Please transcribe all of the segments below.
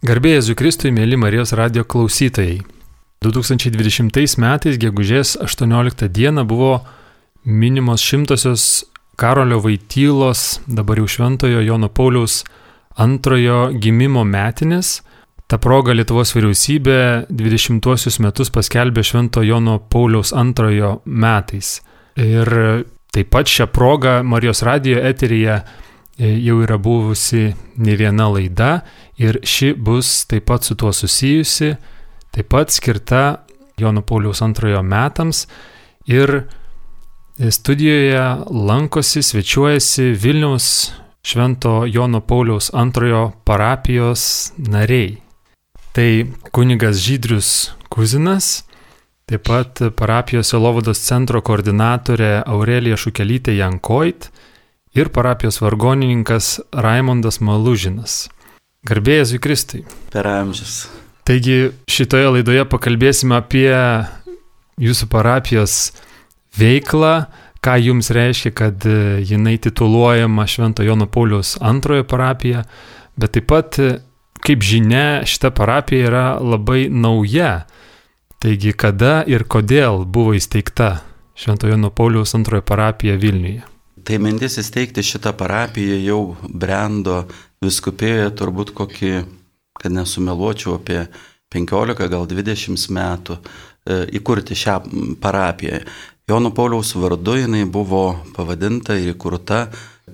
Garbėjai Zukristui, mėly Marijos radio klausytojai. 2020 metais, gegužės 18 dieną, buvo minimos šimtosios Karolio Vaitylos, dabar jau šventojo Jono Pauliaus antrojo gimimo metinės. Ta proga Lietuvos vyriausybė 20-uosius metus paskelbė švento Jono Pauliaus antrojo metais. Ir taip pat šią progą Marijos radio eteryje E, jau yra buvusi ne viena laida ir ši bus taip pat su tuo susijusi, taip pat skirta Jono Pauliaus antrojo metams ir studijoje lankosi, svečiuojasi Vilniaus Švento Jono Pauliaus antrojo parapijos nariai. Tai kunigas Žydrius Kuzinas, taip pat parapijos Elovados centro koordinatorė Aurelija Šukelytė Jankoit, ir parapijos vargonininkas Raimondas Malužinas. Garbėjas Vikristai. Per amžius. Taigi šitoje laidoje pakalbėsime apie jūsų parapijos veiklą, ką jums reiškia, kad jinai tituluojama Švento Jono Paulius antrojo parapija, bet taip pat, kaip žinia, šita parapija yra labai nauja. Taigi kada ir kodėl buvo įsteigta Švento Jono Paulius antrojo parapija Vilniuje? Tai mintis įsteigti šitą parapiją jau brendo viskupėje turbūt kokį, kad nesumeluočiau, apie 15 gal 20 metų e, įkurti šią parapiją. Jono Pauliaus vardu jinai buvo pavadinta ir įkurta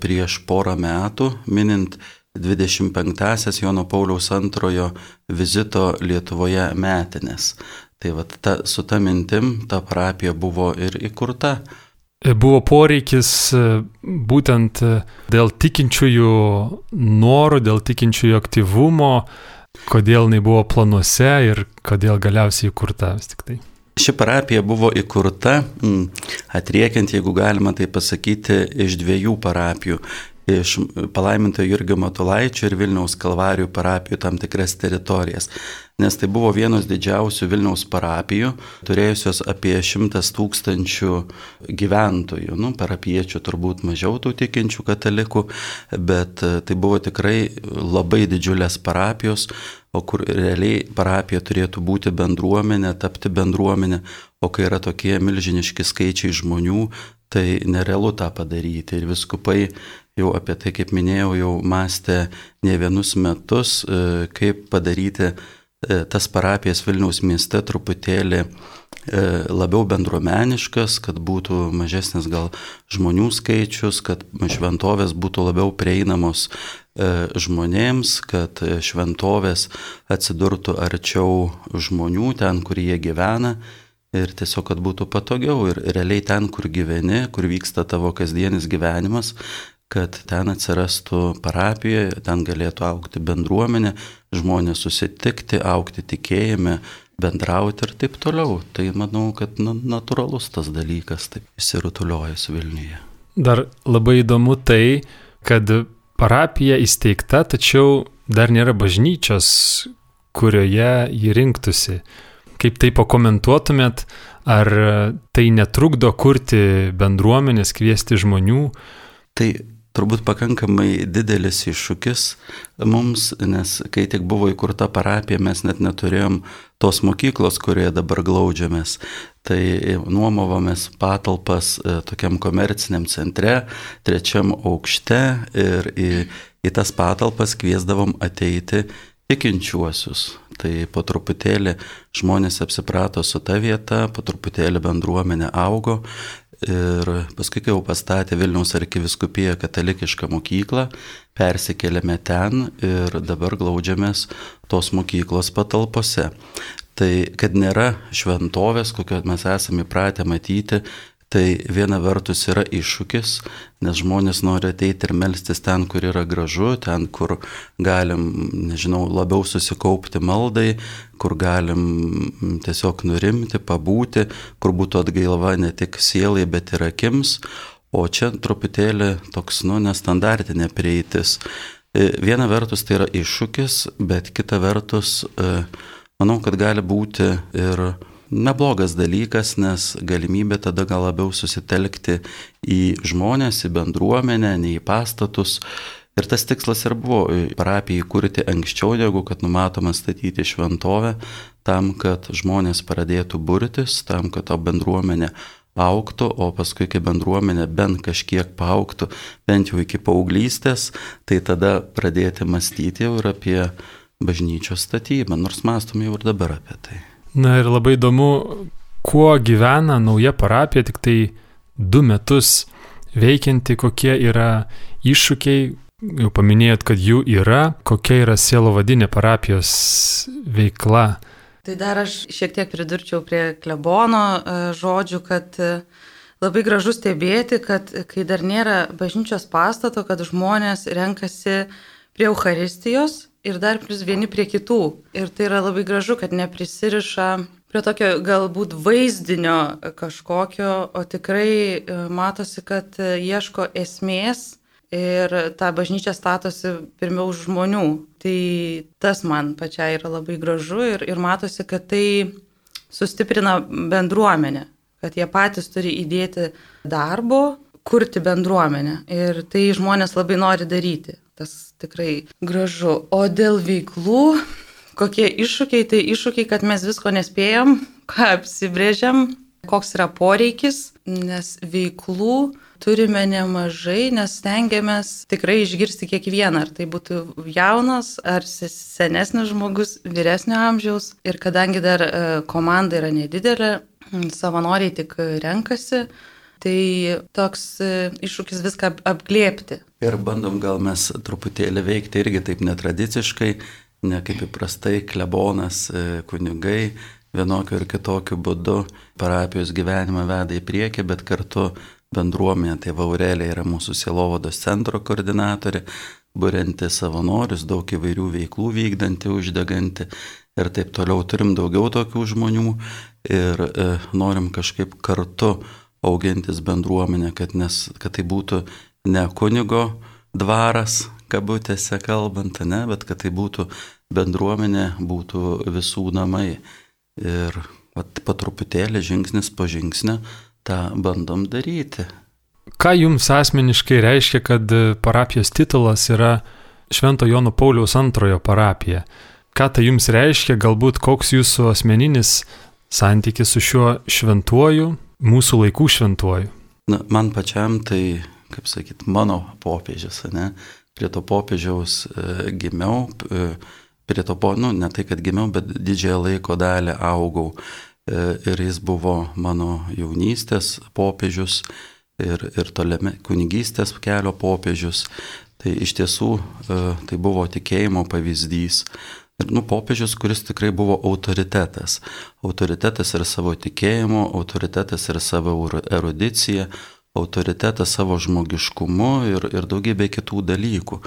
prieš porą metų, minint 25-asias Jono Pauliaus antrojo vizito Lietuvoje metinės. Tai vat ta, su ta mintim ta parapija buvo ir įkurta. E, buvo poreikis e, būtent e, dėl tikinčiųjų norų, dėl tikinčiųjų aktyvumo, kodėl jinai buvo planuose ir kodėl galiausiai įkurta vis tik tai. Ši parapija buvo įkurta, atriekiant, jeigu galima tai pasakyti, iš dviejų parapijų iš palaiminto Jurgio Matulaičio ir Vilniaus Kalvarijų parapijų tam tikras teritorijas. Nes tai buvo vienos didžiausių Vilniaus parapijų, turėjusios apie šimtas tūkstančių gyventojų, nu, parapiečių turbūt mažiau tų tikinčių katalikų, bet e, tai buvo tikrai labai didžiulės parapijos, o kur realiai parapija turėtų būti bendruomenė, tapti bendruomenė, o kai yra tokie milžiniški skaičiai žmonių, tai nerealu tą padaryti. Ir viskupai jau apie tai, kaip minėjau, jau mąstė ne vienus metus, e, kaip padaryti tas parapijas Vilniaus mieste truputėlį e, labiau bendruomeniškas, kad būtų mažesnis gal žmonių skaičius, kad šventovės būtų labiau prieinamos žmonėms, kad šventovės atsidurtų arčiau žmonių ten, kur jie gyvena ir tiesiog, kad būtų patogiau ir realiai ten, kur gyveni, kur vyksta tavo kasdienis gyvenimas, kad ten atsirastų parapijoje, ten galėtų aukti bendruomenė, žmonės susitikti, aukti tikėjime, bendrauti ir taip toliau. Tai manau, kad na, natūralus tas dalykas taip įsirutuliojęs Vilniuje. Dar labai įdomu tai, kad parapija įsteigta, tačiau dar nėra bažnyčios, kurioje jį rinktųsi. Kaip tai pakomentuotumėt, ar tai netrukdo kurti bendruomenės, kviesti žmonių? Tai turbūt pakankamai didelis iššūkis mums, nes kai tik buvo įkurta parapija, mes net neturėjom tos mokyklos, kurioje dabar glaudžiamės. Tai nuomavomės patalpas e, tokiam komerciniam centre, trečiam aukšte ir į, į tas patalpas kviesdavom ateiti tikinčiuosius. Tai po truputėlį žmonės apsiprato su ta vieta, po truputėlį bendruomenė augo Ir paskui, kai jau pastatė Vilniaus arkiviskupija katalikišką mokyklą, persikėlėme ten ir dabar glaudžiamės tos mokyklos patalpose. Tai kad nėra šventovės, kokio mes esame įpratę matyti, Tai viena vertus yra iššūkis, nes žmonės nori ateiti ir melstis ten, kur yra gražu, ten, kur galim, nežinau, labiau susikaupti maldai, kur galim tiesiog nurimti, pabūti, kur būtų atgailava ne tik sielai, bet ir akims. O čia truputėlį toks, nu, nestandartinė prieitis. E, viena vertus tai yra iššūkis, bet kita vertus, e, manau, kad gali būti ir neblogas dalykas, nes galimybė tada gal labiau susitelkti į žmonės, į bendruomenę, ne į pastatus. Ir tas tikslas ir buvo parapiją įkurti anksčiau, negu kad numatoma statyti šventovę, tam, kad žmonės pradėtų burtis, tam, kad ta bendruomenė auktų, o paskui, kai bendruomenė bent kažkiek paauktų, bent jau iki paauglystės, tai tada pradėti mąstyti jau ir apie bažnyčios statybą, nors mastom jau ir dabar apie tai. Na ir labai įdomu, kuo gyvena nauja parapija, tik tai du metus veikianti, kokie yra iššūkiai, jau paminėjot, kad jų yra, kokia yra sielo vadinė parapijos veikla. Tai dar aš šiek tiek pridurčiau prie klebono e, žodžių, kad e, labai gražu stebėti, kad kai dar nėra bažnyčios pastato, kad žmonės renkasi prie Euharistijos ir dar plus vieni prie kitų. Ir tai yra labai gražu, kad neprisiriša prie tokio galbūt vaizdinio kažkokio, o tikrai e, matosi, kad ieško esmės ir tą bažnyčią statosi pirmiau žmonių. Tai tas man pačiai yra labai gražu ir, ir matosi, kad tai sustiprina bendruomenę, kad jie patys turi įdėti darbo, kurti bendruomenę. Ir tai žmonės labai nori daryti. Tas tikrai gražu. O dėl veiklų, kokie iššūkiai, tai iššūkiai, kad mes visko nespėjom, ką apsibrėžiam, koks yra poreikis, nes veiklų turime nemažai, nes stengiamės tikrai išgirsti kiekvieną, ar tai būtų jaunas, ar senesnis žmogus, vyresnio amžiaus. Ir kadangi dar e, komanda yra nedidelė, savanoriai tik renkasi, tai toks e, iššūkis viską apglėpti. Ir bandom gal mes truputėlį veikti irgi taip netradiciškai, ne kaip įprastai klebonas, e, kunigai vienokiu ir kitokiu būdu parapijos gyvenimą veda į priekį, bet kartu bendruomenė, tai Vaurelė yra mūsų sielovados centro koordinatorė, būrinti savanorius, daug įvairių veiklų vykdanti, uždeganti ir taip toliau. Turim daugiau tokių žmonių ir e, norim kažkaip kartu augintis bendruomenę, kad, nes, kad tai būtų ne kunigo dvaras, kabutėse kalbant, ne, bet kad tai būtų bendruomenė, būtų visų namai. Ir vat, po truputėlį, žingsnis po žingsnio, tą bandom daryti. Ką jums asmeniškai reiškia, kad parapijos titulas yra Švento Jono Pauliaus antrojo parapija? Ką tai jums reiškia, galbūt koks jūsų asmeninis santykis su šiuo šventuoju, mūsų laikų šventuoju? Na, man pačiam tai, kaip sakyt, mano popiežius, ne? Prie to popiežiaus e, gimiau, e, prie to, po, nu, ne tai, kad gimiau, bet didžiąją laiko dalį augau E, ir jis buvo mano jaunystės popiežius ir, ir toliame kunigystės kelio popiežius. Tai iš tiesų tai buvo tikėjimo pavyzdys. Ir, nu, popiežius, kuris tikrai buvo autoritetas. Autoritetas ir savo tikėjimu, autoritetas ir savo erudicija, autoritetas savo žmogiškumu ir, ir daugybė kitų dalykų.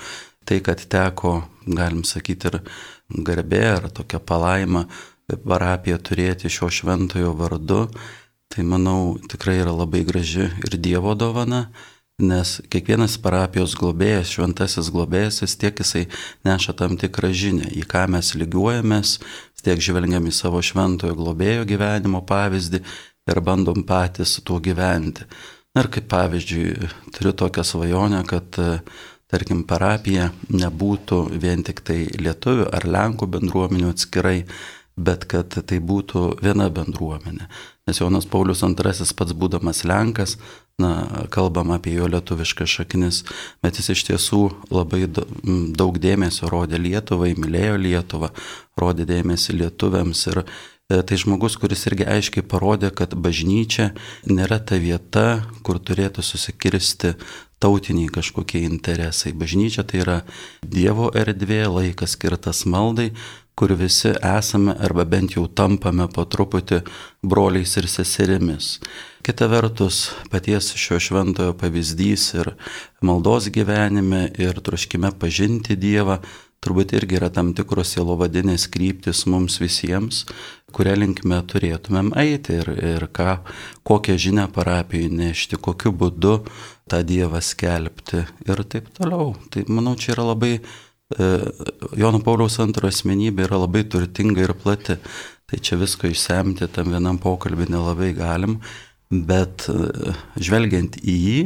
Tai, kad teko, galim sakyti, ir garbė ar tokia palaima parapiją turėti šio šventojo vardu, tai manau tikrai yra labai graži ir Dievo dovana, nes kiekvienas parapijos globėjas, šventasis globėjas, vis tiek jisai neša tam tikrą žinę, į ką mes lygiuojamės, tiek žvelgiam į savo šventojo globėjo gyvenimo pavyzdį ir bandom patys tuo gyventi. Na ir kaip pavyzdžiui, turiu tokią svajonę, kad tarkim, parapija nebūtų vien tik tai lietuvių ar lenkų bendruomenių atskirai, bet kad tai būtų viena bendruomenė. Nes Jonas Paulius II pats būdamas Lenkas, na, kalbam apie jo lietuviškas šaknis, bet jis iš tiesų labai daug dėmesio rodė Lietuvai, mylėjo Lietuvą, rodė dėmesį lietuviams ir e, tai žmogus, kuris irgi aiškiai parodė, kad bažnyčia nėra ta vieta, kur turėtų susikirsti tautiniai kažkokie interesai. Bažnyčia tai yra Dievo erdvė, laikas skirtas maldai, kur visi esame arba bent jau tampame po truputį broliais ir seserimis. Kita vertus, paties šio šventojo pavyzdys ir maldos gyvenime ir troškime pažinti Dievą turbūt irgi yra tam tikros sielovadinės kryptis mums visiems, kuria linkme turėtumėm eiti ir, ir ką, kokią žinią parapijai nešti, kokiu būdu tą Dievą skelbti ir taip toliau. Tai manau, čia yra labai E, Jono Pauliaus antrojo asmenybė yra labai turtinga ir plati, tai čia visko išsemti tam vienam pokalbį nelabai galim, bet e, žvelgiant į jį,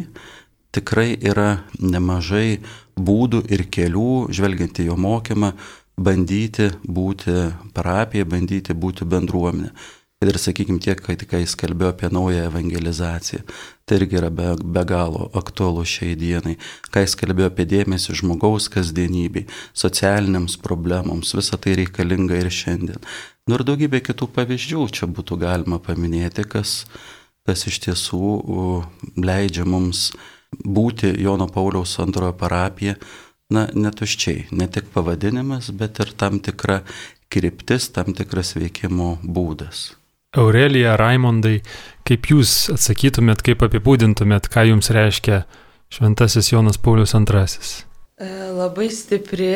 tikrai yra nemažai būdų ir kelių, žvelgiant į jo mokymą, bandyti būti parapija, bandyti būti bendruomenė. Ir sakykime tiek, kai tik jis kalbėjo apie naują evangelizaciją, tai irgi yra be, be galo aktualu šiai dienai. Kai jis kalbėjo apie dėmesį žmogaus kasdienybei, socialiniams problemams, visa tai reikalinga ir šiandien. Nu ir daugybė kitų pavyzdžių čia būtų galima paminėti, kas, kas iš tiesų leidžia mums būti Jono Pauliaus antrojo parapija, na, netuščiai, ne tik pavadinimas, bet ir tam tikra kryptis, tam tikras veikimo būdas. Aurelija, Raimondai, kaip jūs atsakytumėt, kaip apibūdintumėt, ką jums reiškia Šventasis Jonas Paulius II? E, labai stipri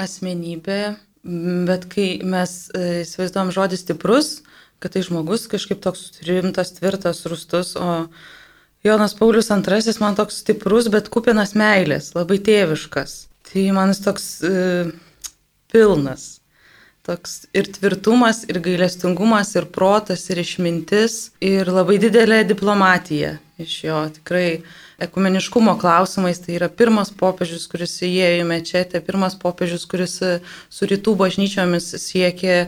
asmenybė, bet kai mes e, įsivaizduojam žodį stiprus, kad tai žmogus kažkaip toks rimtas, tvirtas, rustus, o Jonas Paulius II man toks stiprus, bet kupinas meilės, labai tėviškas. Tai man jis toks e, pilnas. Toks ir tvirtumas, ir gailestingumas, ir protas, ir išmintis, ir labai didelė diplomatija iš jo. Tikrai ekumeniškumo klausimais tai yra pirmas popiežius, kuris įėjo į mečetę, pirmas popiežius, kuris su rytų bažnyčiomis siekė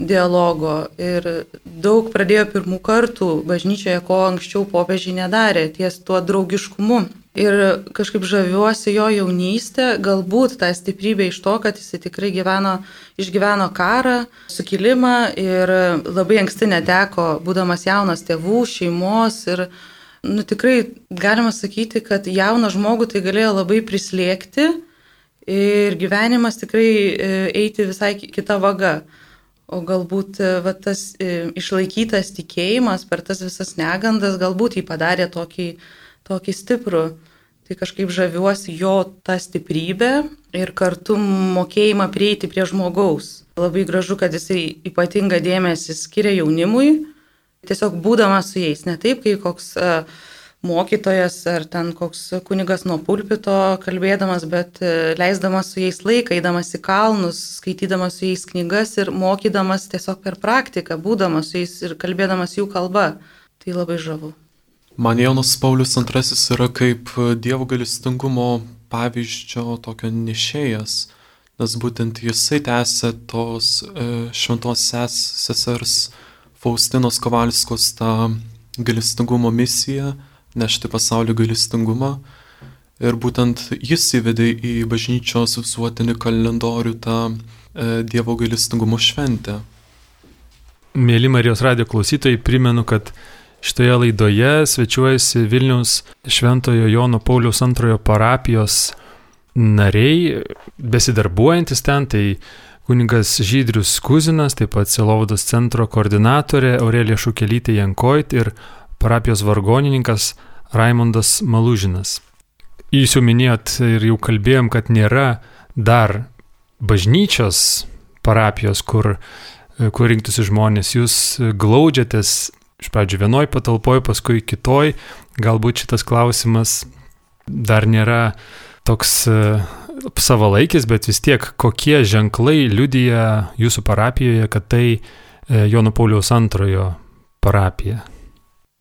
dialogo. Ir daug pradėjo pirmų kartų bažnyčioje, ko anksčiau popiežiai nedarė, ties tuo draugiškumu Ir kažkaip žaviuosi jo jaunystę, galbūt tą stiprybę iš to, kad jis tikrai gyveno, išgyveno karą, sukilimą ir labai anksti neteko, būdamas jaunas tėvų, šeimos. Ir nu, tikrai galima sakyti, kad jauną žmogų tai galėjo labai prislėgti ir gyvenimas tikrai e, eiti visai kita vaga. O galbūt e, va, tas e, išlaikytas tikėjimas per tas visas negandas galbūt jį padarė tokį tokį stiprų. Tai kažkaip žaviuosi jo tą stiprybę ir kartu mokėjimą prieiti prie žmogaus. Labai gražu, kad jisai ypatingą dėmesį skiria jaunimui, tiesiog būdamas su jais, ne taip, kai koks mokytojas ar ten koks kunigas nuo pulpito kalbėdamas, bet e, leisdamas su jais laiką, eidamas į kalnus, skaitydamas su jais knygas ir mokydamas tiesiog per praktiką, būdamas su jais ir kalbėdamas jų kalba. Tai labai žavu. Man Jonas Paulius II yra kaip Dievo galestingumo pavyzdžio tokio nešėjas, nes būtent jisai tęsė tos e, šventos ses, sesers Faustinos Kovalskos tą galestingumo misiją, nešti pasaulio galestingumą. Ir būtent jis įvedė į bažnyčios visuotinį kalendorių tą e, Dievo gailestingumo šventę. Mėly Marijos radio klausytojai, primenu, kad Šitoje laidoje svečiuojasi Vilnius Šventojo Jono Pauliaus antrojo parapijos nariai, besidarbuojantis ten, tai kuningas Žydrius Kuzinas, taip pat Silovados centro koordinatorė Aurelija Šukelytė Jankoit ir parapijos vargonininkas Raimondas Malužinas. Jūs jau minėjot ir jau kalbėjom, kad nėra dar bažnyčios parapijos, kur, kur rinktųsi žmonės. Jūs glaudžiatės iš pradžių vienoj patalpoj, paskui kitoj. Galbūt šitas klausimas dar nėra toks e, savalaikis, bet vis tiek kokie ženklai liudyja jūsų parapijoje, kad tai e, Jono Pauliaus antrojo parapija?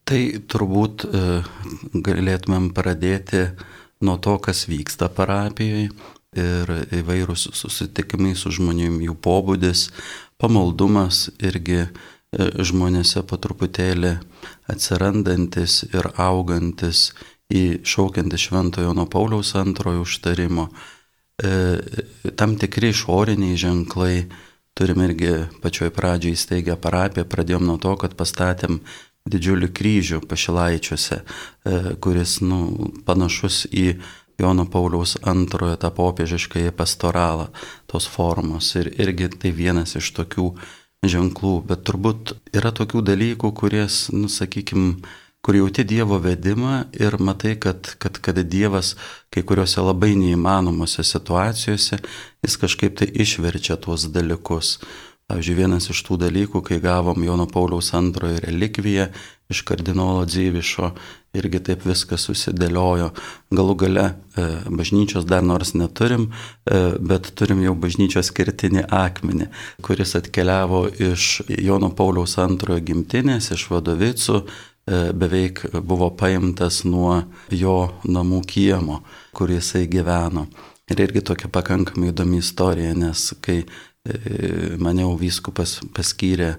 Tai turbūt e, galėtumėm pradėti nuo to, kas vyksta parapijoje ir įvairūs susitikimai su žmonėm, jų pobūdis, pamaldumas irgi žmonėse po truputėlį atsirandantis ir augantis į šaukiantį Šventojo nuo Pauliaus antrojo užtarimo. E, tam tikri išoriniai ženklai, turim irgi pačioj pradžioj įsteigę parapiją, pradėjom nuo to, kad pastatėm didžiulį kryžių pašilaičiuose, e, kuris nu, panašus į Jono Pauliaus antrojo tą popiežiškąjį pastoralą tos formos. Ir irgi tai vienas iš tokių ženklų, bet turbūt yra tokių dalykų, kuries, nu, sakykime, kur jauti Dievo vedimą ir matai, kad, kad, kad Dievas kai kuriuose labai neįmanomose situacijose, jis kažkaip tai išverčia tuos dalykus. Pavyzdžiui, vienas iš tų dalykų, kai gavom Jono Pauliaus antrojo relikviją iš kardinolo Dzyvišo, irgi taip viskas susidėliojo. Galų gale e, bažnyčios dar nors neturim, e, bet turim jau bažnyčios skirtinį akmenį, kuris atkeliavo iš Jono Pauliaus antrojo gimtinės, iš Vadovicų, e, beveik buvo paimtas nuo jo namų kiemo, kur jisai gyveno. Ir irgi tokia pakankamai įdomi istorija, nes kai mane jau vyskupas paskyrė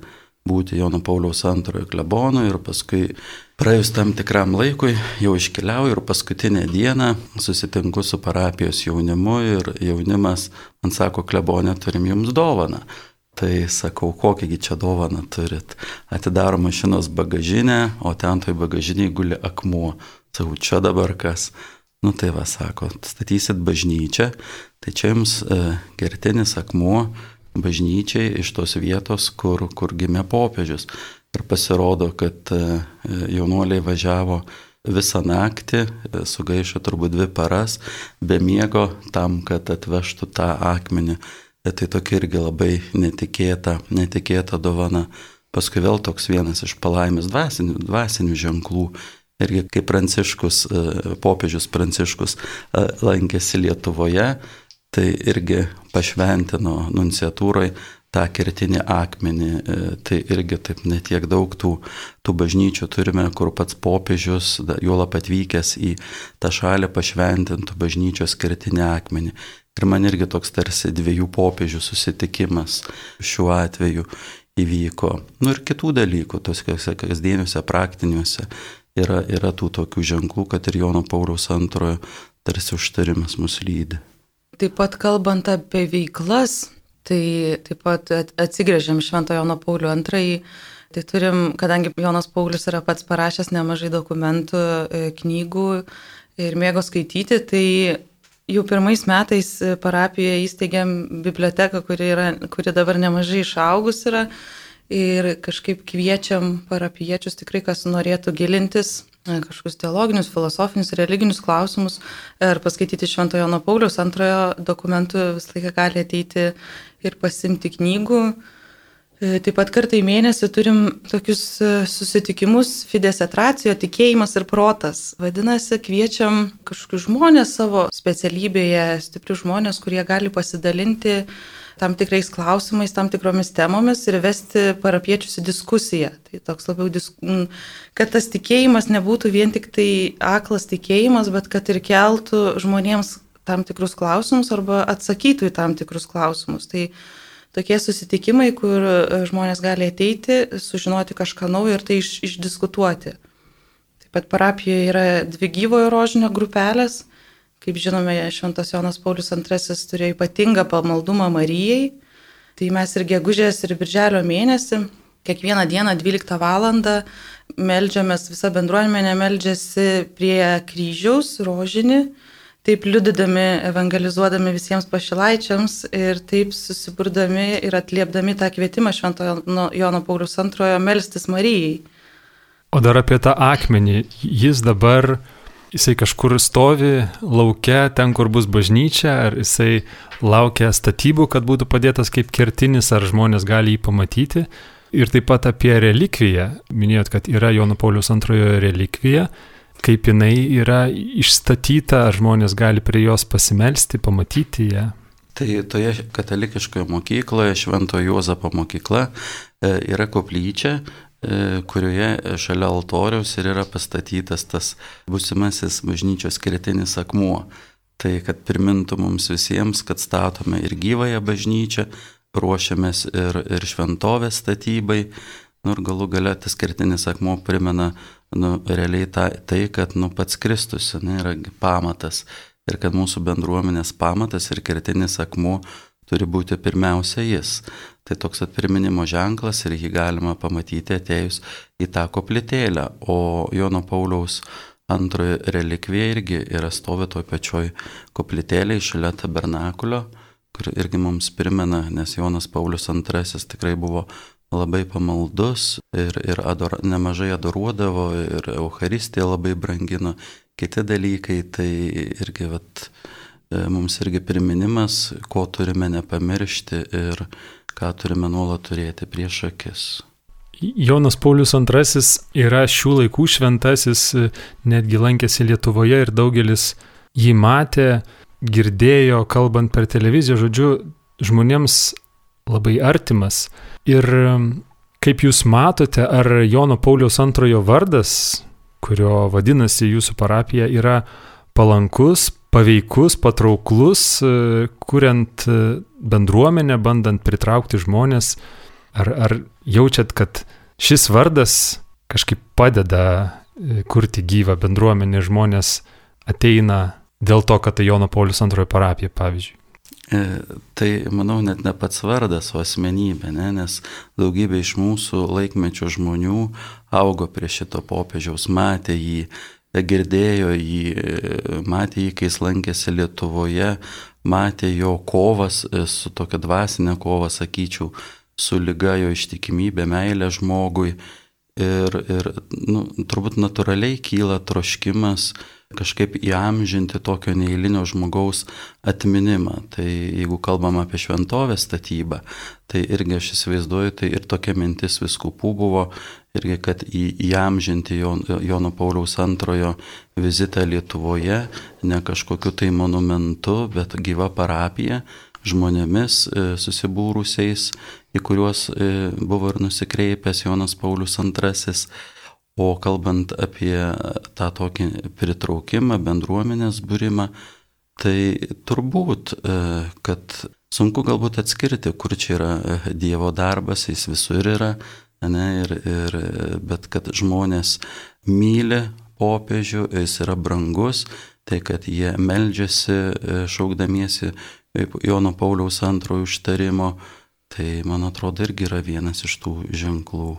būti Jono Pauliaus antrojo klebonu ir paskui praėjus tam tikram laikui jau iškeliauju ir paskutinę dieną susitinku su parapijos jaunimu ir jaunimas man sako, klebonė turim jums dovaną. Tai sakau, kokiagi čia dovaną turit. Atidaro mašinos bagažinę, o ten toj bagažiniai guli akmuo. Sakau, čia dabar kas. Nu tai va, sako, statysit bažnyčią, tai čia jums e, gertinis akmuo bažnyčiai iš tos vietos, kur, kur gimė popiežius. Ir pasirodo, kad e, jaunuoliai važiavo visą naktį, e, sugaišo turbūt dvi paras, be miego tam, kad atvežtų tą akmenį. E, tai tokia irgi labai netikėta, netikėta dovana. Paskui vėl toks vienas iš palaimės dvasinių, dvasinių ženklų irgi kaip Pranciškus, popiežius Pranciškus lankėsi Lietuvoje, tai irgi pašventino nunciatūrai tą kertinį akmenį. E, tai irgi taip netiek daug tų, tų bažnyčių turime, kur pats popiežius, juolap atvykęs į tą šalį pašventintų bažnyčios kertinį akmenį. Ir man irgi toks tarsi dviejų popiežių susitikimas šiuo atveju įvyko. Nu ir kitų dalykų, tos kasdieniuose, praktiniuose yra, yra tų tokių ženklų, kad ir Jono Pauliaus antrojo tarsi užtarimas mus lydi. Taip pat kalbant apie veiklas, tai taip pat atsigrėžiam Švento Jono Paulių antrąjį. Tai turim, kadangi Jonas Paulius yra pats parašęs nemažai dokumentų, e, knygų ir mėgo skaityti, tai jau pirmais metais parapijoje įsteigėm biblioteką, kuri, yra, kuri dabar nemažai išaugus yra ir kažkaip kviečiam parapiečius tikrai, kas norėtų gilintis kažkokius teologinius, filosofinius, religinius klausimus ir paskaityti Šventojo Jono Paulius antrojo dokumentų visą laiką gali ateiti ir pasimti knygų. E, taip pat kartą į mėnesį turim tokius e, susitikimus Fides Etracijo, tikėjimas ir protas. Vadinasi, kviečiam kažkokius žmonės savo specialybėje, stiprius žmonės, kurie gali pasidalinti tam tikrais klausimais, tam tikromis temomis ir vesti parapiečius į diskusiją. Tai toks labiau, disk... kad tas tikėjimas nebūtų vien tik tai aklas tikėjimas, bet kad ir keltų žmonėms tam tikrus klausimus arba atsakytų į tam tikrus klausimus. Tai tokie susitikimai, kur e, žmonės gali ateiti, sužinoti kažką naujo ir tai iš, išdiskutuoti. Taip pat parapijoje yra dvi gyvojo rožinio grupelės Kaip žinome, Šventas Jonas Paulius II turėjo ypatingą pamaldumą Marijai. Tai mes ir gegužės, ir birželio mėnesį, kiekvieną dieną 12 val. melžiamės, visa bendruomenė melžiasi prie kryžiaus rožinį, taip liudydami, evangelizuodami visiems pašilaičiams ir taip susiburdami ir atliepdami tą kvietimą Šventojo Jono Paulius II melstis Marijai. O dar apie tą akmenį. Jis dabar jisai kažkur stovi laukia, ten, kur bus bažnyčia, ar jisai laukia statybų, kad būtų padėtas kaip kertinis, ar žmonės gali jį pamatyti. Ir taip pat apie relikviją. Minėjot, kad yra Jono Paulius antrojo relikvija. Kaip jinai yra išstatyta, ar žmonės gali prie jos pasimelsti, pamatyti ją. Tai toje katalikiškoje mokykloje, Švento Juozapo mokykla, e, yra koplyčia, kurioje šalia altoriaus ir yra pastatytas tas busimasis bažnyčios kritinis akmuo. Tai kad primintų mums visiems, kad statome ir gyvąją bažnyčią, ruošiamės ir, ir šventovės statybai. Nu, ir galų galia tas kritinis akmuo primena nu, realiai ta, tai, kad nu, pats Kristus ne, yra pamatas ir kad mūsų bendruomenės pamatas ir kritinis akmuo turi būti pirmiausia jis. Tai toks atpirminimo ženklas ir jį galima pamatyti atėjus į tą koplytėlę. O Jono Pauliaus antrojo relikvija irgi yra stovi toj pačioj koplytėlėje šalia tabernakulio, kur irgi mums primena, nes Jonas Paulius II tikrai buvo labai pamaldus ir, ir ador, nemažai adoruodavo ir Euharistiją labai brangino. Kiti dalykai tai irgi vat, E, mums irgi priminimas, ko turime nepamiršti ir ką turime nuolat turėti prieš akis. Jonas Paulius II yra šių laikų šventasis, netgi lankėsi Lietuvoje ir daugelis jį matė, girdėjo, kalbant per televiziją, žodžiu, žmonėms labai artimas. Ir e, kaip jūs matote, ar Jono Paulius II vardas, kurio vadinasi jūsų parapija, yra palankus paveikus, patrauklus, e, kuriant e, bendruomenę, bandant pritraukti žmonės? Ar, ar jaučiat, kad šis vardas kažkaip padeda e, kurti gyvą bendruomenę, žmonės ateina dėl to, kad tai Jono Paulius antrojo parapija, pavyzdžiui? Tai, manau, net ne pats vardas, o asmenybė, ne? nes daugybė iš mūsų laikmečio žmonių augo prie šito popiežiaus, matė jį, girdėjo jį, matė jį, kai jis lankėsi Lietuvoje, matė jo kovas e, su tokia dvasinė kova, sakyčiau, su lyga jo ištikimybė, meilė žmogui. Ir, ir nu, turbūt natūraliai kyla troškimas kažkaip įamžinti tokio neįlinio žmogaus atminimą. Tai jeigu kalbam apie šventovės statybą, tai irgi aš įsivaizduoju, tai ir tokia mintis viskupų buvo, irgi kad į, įamžinti Jono Pauliaus antrojo vizitą Lietuvoje, ne kažkokiu tai monumentu, bet gyva parapija žmonėmis e, susibūrusiais, į kuriuos e, buvo ir nusikreipęs Jonas Paulius II O kalbant apie tą tokį pritraukimą, bendruomenės būrimą, tai turbūt, e, kad sunku galbūt atskirti, kur čia yra Dievo darbas, jis visur yra, ne, ir, ir, bet kad žmonės myli popiežių, jis yra brangus, tai kad jie meldžiasi e, šaukdamiesi Jono Pauliaus antrojo užtarimo, tai man atrodo irgi yra vienas iš tų ženklų.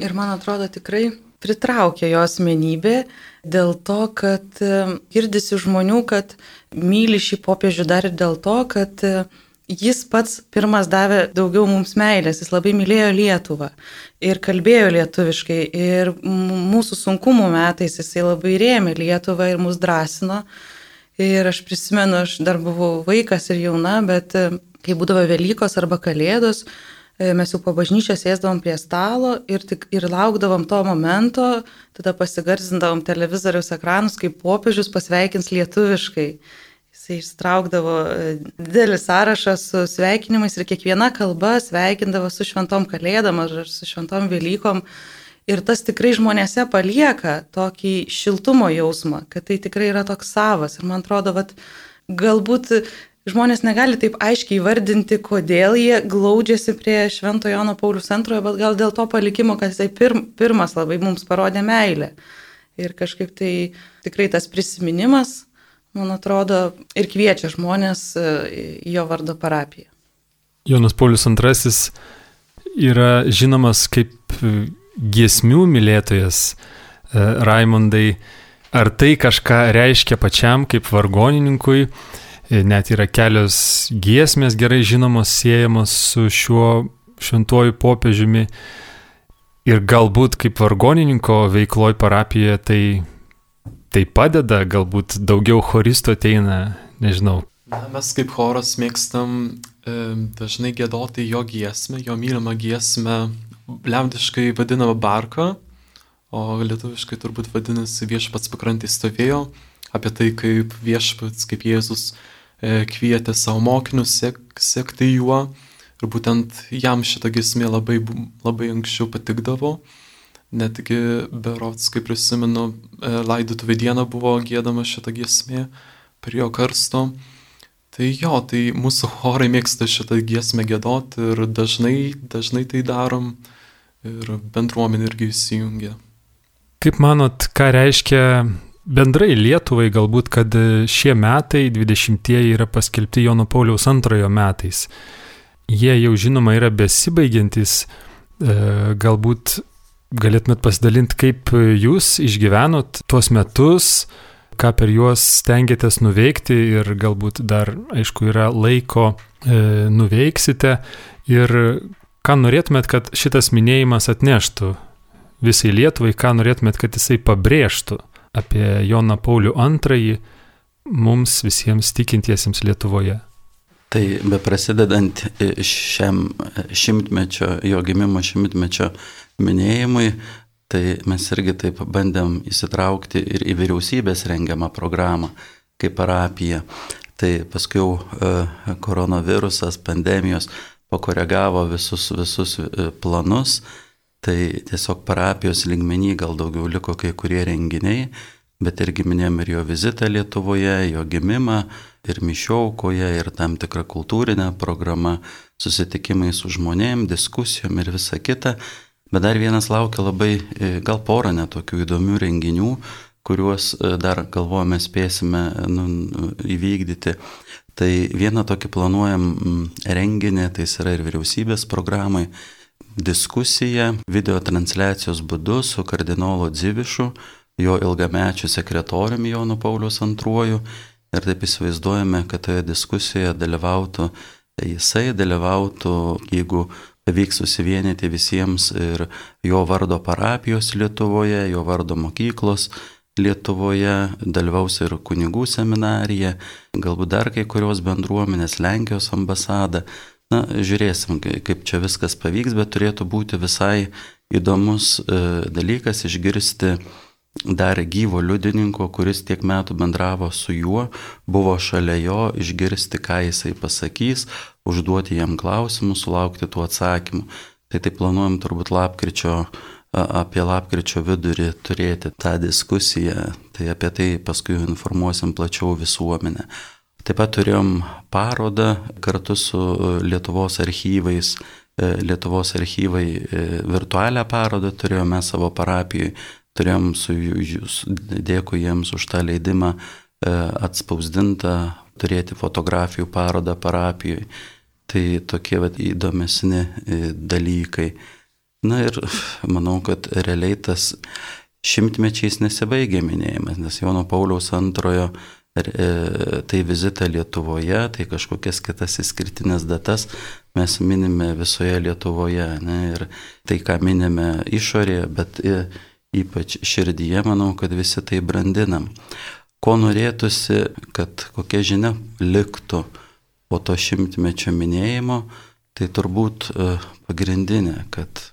Ir man atrodo tikrai pritraukia jo asmenybė dėl to, kad e, girdisi žmonių, kad myli šį popiežių dar ir dėl to, kad e, jis pats pirmas davė daugiau mums meilės, jis labai mylėjo Lietuvą ir kalbėjo lietuviškai ir mūsų sunkumų metais jisai labai rėmė Lietuvą ir mus drąsino. Ir aš prisimenu, aš dar buvau vaikas ir jauna, bet e, kai būdavo Velykos arba Kalėdos, E, mes jau po bažnyčios sėsdavom prie stalo ir, tik, ir laukdavom to momento, tada pasigarsindavom televizoriaus ekranus, kaip popiežius pasveikins lietuviškai. Jisai ištraukdavo e, didelį sąrašą su sveikinimais ir kiekviena kalba sveikindavo su šventom kalėdom ar su šventom Velykom. Ir tas tikrai žmonėse palieka tokį šiltumo jausmą, kad tai tikrai yra toks savas. Ir man atrodo, kad galbūt žmonės negali taip aiškiai vardinti, kodėl jie glaudžiasi prie Švento Jono Paulius II, bet gal dėl to palikimo, kad jisai pirm, pirmas labai mums parodė meilę. Ir kažkaip tai tikrai tas prisiminimas, man atrodo, ir kviečia žmonės e, jo vardo parapiją. Jonas Paulius II yra žinomas kaip giesmių mylėtojas. E, Raimondai, ar tai kažką reiškia pačiam kaip vargonininkui? net yra kelios giesmės gerai žinomos, siejamos su šiuo šventuoju popiežiumi. Ir galbūt kaip vargonininko veikloj parapijoje tai, tai padeda, galbūt daugiau choristų ateina, nežinau. Na, mes kaip choras mėgstam e, dažnai gėdoti jo giesmę, jo mylimą giesmę, liaudiškai vadinamą barką, o lietuviškai turbūt vadinasi viešpats pakrantį stovėjo, apie tai kaip viešpats, kaip Jėzus E, kvietė savo mokinius sek, sekti juo ir būtent jam šita gesmė labai, labai anksčiau patikdavo. Netgi berots, kaip prisimenu, e, laidotuvė dieną buvo gėdama šitą gesmė prie jo karsto. Tai jo, tai mūsų chorai mėgsta šitą giesmę gėdoti ir dažnai, dažnai tai darom ir bendruomenė irgi įsijungia. Kaip manot, ką reiškia Bendrai Lietuvai galbūt, kad šie metai, 20-ieji, yra paskelbti Jono Pauliaus antrojo metais. Jie jau žinoma yra besibaigiantis, e, galbūt galėtumėt pasidalinti, kaip jūs išgyvenot tuos metus, ką per juos stengiatės nuveikti ir galbūt dar, aišku, yra laiko e, nuveiksite ir ką norėtumėt, kad šitas minėjimas atneštų visai Lietuvai, ką norėtumėt, kad jisai pabrėžtų apie Joną Paulių II mums visiems tikintiesiems Lietuvoje. Tai be prasidedant šiam šimtmečio, jo gimimo šimtmečio minėjimui, tai mes irgi taip bandėm įsitraukti ir į vyriausybės rengiamą programą kaip parapija. Tai paskui jau e, koronavirusas, pandemijos pakoregavo visus, visus e, planus Tai tiesiog parapijos lygmenį gal daugiau liko kai kurie renginiai, bet irgi minėjom ir jo vizitą Lietuvoje, jo gimimą, ir mišiaukoje, ir tam tikra kultūrinė programa, susitikimai su žmonėm, diskusijom ir visa kita. Bet dar vienas laukia labai, e, gal porą netokių įdomių renginių, kuriuos e, dar galvojame spėsime nu, įvykdyti. Tai vieną tokį planuojam renginį, tai yra ir vyriausybės programai, diskusija video transliacijos būdu su kardinolo Dzivišu, jo ilgamečiu sekretoriumi Jonu Paulius II. Ir taip įsivaizduojame, kad toje diskusijoje dalyvautų jisai, dalyvautų, jeigu pavyks susivienyti visiems ir jo vardo parapijos Lietuvoje, jo vardo mokyklos Lietuvoje, dalyvaus ir kunigų seminarija, galbūt dar kai kurios bendruomenės, Lenkijos ambasada. Na, žiūrėsim, kaip čia viskas pavyks, bet turėtų būti visai įdomus e, dalykas išgirsti dar gyvo liudininko, kuris tiek metų bendravo su juo, buvo šalia jo, išgirsti, ką jisai pasakys, užduoti jam klausimus, sulaukti tų atsakymų. Tai tai planuojam turbūt lapkričio apie lapkričio vidurį turėti tą diskusiją, tai apie tai paskui informuosim plačiau visuomenę. Taip pat turėjom parodą kartu su Lietuvos archyvais. E, Lietuvos archyvai e, virtualią parodą turėjome savo parapijoje, turėjom su jūs, dėkui jiems už tą leidimą e, atspausdintą, turėti fotografijų parodą parapijoje. Tai tokie vat, įdomesni dalykai. Na ir manau, kad realiai tas šimtmečiais nesibaigia minėjimas, nes Jono Pauliaus antrojo e, tai vizitą Lietuvoje, tai kažkokias kitas įskirtinės datas mes minime visoje Lietuvoje. Ne, ir tai, ką minime išorėje, bet ypač širdyje, manau, kad visi tai brandinam. Ko norėtųsi, kad kokia žinia liktų po to šimtmečio minėjimo, tai turbūt e, pagrindinė, kad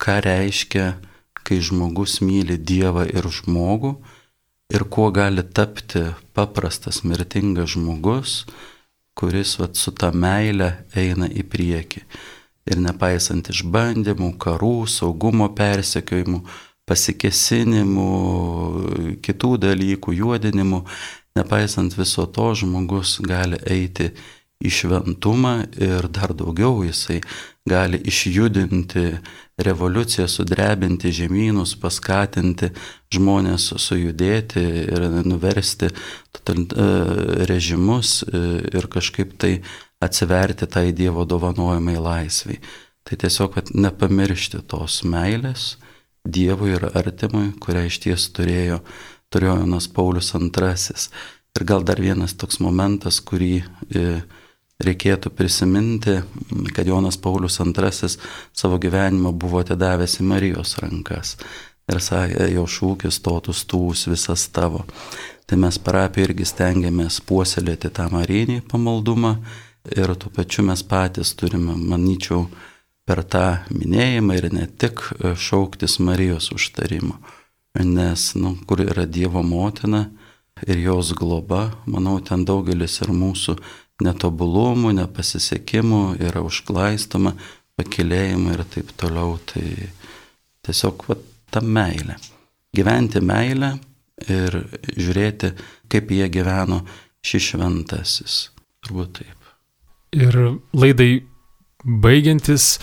ką reiškia, kai žmogus myli Dievą ir žmogų ir kuo gali tapti paprastas mirtingas žmogus, kuris vat, su ta meile eina į priekį. Ir nepaisant išbandymų, karų, saugumo persekiojimų, pasikesinimų, kitų dalykų, juodinimų, nepaisant viso to, žmogus gali eiti į šventumą ir dar daugiau jisai gali išjudinti revoliuciją, sudrebinti žemynus, paskatinti žmonės sujudėti ir nuversti e, režimus e, ir kažkaip tai atsiverti tai Dievo dovanojimai laisviai. Tai tiesiog, nepamiršti tos meilės Dievui ir artimui, kurią iš ties turėjo, turėjo Jonas Paulius II. Ir gal dar vienas toks momentas, kurį e, reikėtų prisiminti, kad Jonas Paulius II savo gyvenimą buvo atidavęs į Marijos rankas. Ir sakė, jo šūkis totus tūs visas tavo. Tai mes parapiją irgi stengiamės puoselėti tą marinį pamaldumą ir tuo pačiu mes patys turime, manyčiau, per tą minėjimą ir ne tik šauktis Marijos užtarimo. Nes, nu, kur yra Dievo motina ir jos globa, manau, ten daugelis ir mūsų netobulumų, nepasisekimų, yra užglaistoma, pakilėjimai ir taip toliau. Tai tiesiog va, ta meilė. Gyventi meilę ir žiūrėti, kaip jie gyveno šis šventasis. Turbūt taip. Ir laidai baigiantis,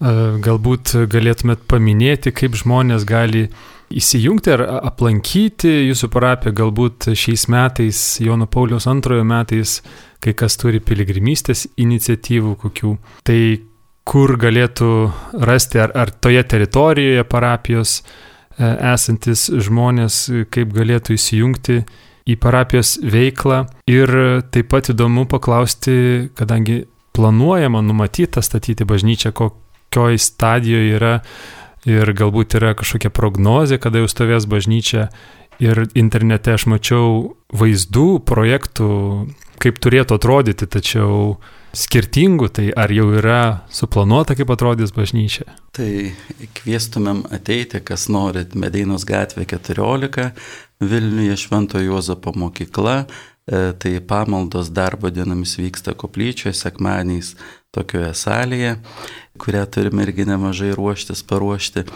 galbūt galėtumėt paminėti, kaip žmonės gali įsijungti ar aplankyti jūsų parapiją, galbūt šiais metais, Jono Pauliaus antrojo metais, kai kas turi piligrimystės iniciatyvų kokių. Tai kur galėtų rasti, ar, ar toje teritorijoje parapijos e, esantis žmonės, kaip galėtų įsijungti į parapijos veiklą. Ir taip pat įdomu paklausti, kadangi planuojama numatyta statyti bažnyčią, kokioj stadijoje yra ir galbūt yra kažkokia prognozė, kada jau stovės bažnyčia. Ir internete aš mačiau vaizdų, projektų, kaip turėtų atrodyti, tačiau skirtingų, tai ar jau yra suplanuota, kaip atrodys bažnyčia? Tai kvieštumėm ateiti, kas norit, Medeinos gatvė 14, Vilniuje Švento Juozapo mokykla, tai pamaldos darbo dienomis vyksta koplyčioje, sekmaniais tokioje salėje, kurią turime irgi nemažai ruoštis, paruošti.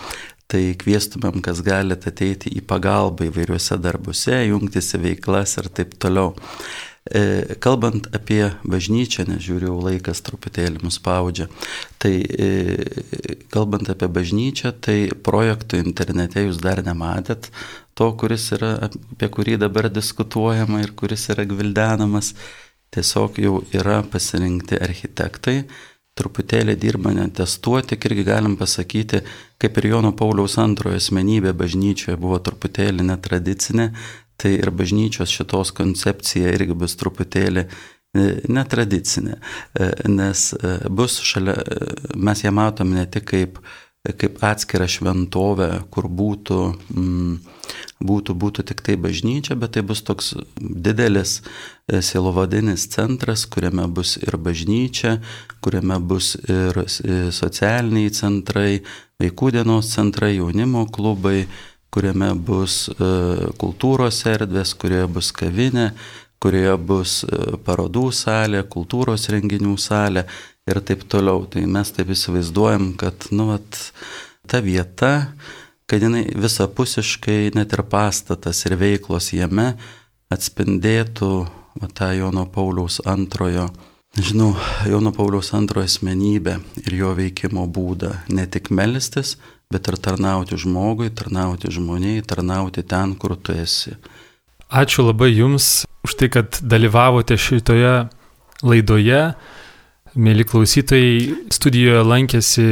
Tai kvieštumėm, kas galite ateiti į pagalbą įvairiuose darbuose, jungtis į veiklas ir taip toliau. E, kalbant apie bažnyčią, nežiūriu, laikas truputėlį mus spaudžia, tai e, kalbant apie bažnyčią, tai projektų internete jūs dar nematėt, to, kuris yra, apie kurį dabar diskutuojama ir kuris yra gvildenamas, tiesiog jau yra pasirinkti architektai, truputėlį dirba netestuoti, irgi galim pasakyti, kaip ir Jono Pauliaus antrojo asmenybė bažnyčioje buvo truputėlį netradicinė, Tai ir bažnyčios šitos koncepcija irgi bus truputėlį e, netradicinė, e, nes e, bus šalia, mes ją matom ne tik kaip, kaip atskirą šventovę, kur būtų, mm, būtų, būtų tik tai bažnyčia, bet tai bus toks didelis silovadinis centras, kuriame bus ir bažnyčia, kuriame bus ir socialiniai centrai, vaikų dienos centrai, jaunimo klubai, kuriame bus e, kultūros erdvės, kurioje bus kavinė, kurioje bus e, parodų salė, kultūros renginių salė ir taip toliau. Tai mes taip įsivaizduojam, kad nu, vat, ta vieta, kad jinai visapusiškai net ir pastatas ir veiklos jame atspindėtų va, tą Jono Pauliaus antrojo, nežinau, Jono Pauliaus antrojo asmenybę ir jo veikimo būdą. Ne tik melstis, bet ir tarnauti žmogui, tarnauti žmoniai, tarnauti ten, kur tu esi. Ačiū labai Jums už tai, kad dalyvavote šitoje laidoje. Mėly klausytojai, studijoje lankėsi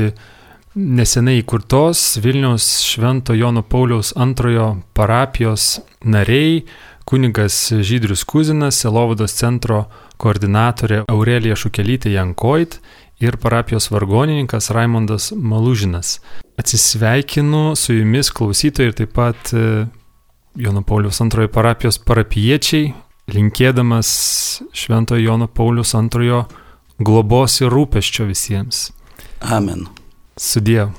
nesenai įkurtos Vilniaus Švento Jono Pauliaus antrojo parapijos nariai, kunigas Žydrius Kuzinas, Selovados centro koordinatorė Aurelija Šukelytė Jankoit ir parapijos vargonininkas Raimondas Malužinas. Atsisveikinu su jumis klausytojai ir taip pat e, Jono Paulius antrojo parapijos parapiečiai, linkėdamas Šventojo Jono Paulius antrojo globos ir rūpeščio visiems. Amen. Sudėjau.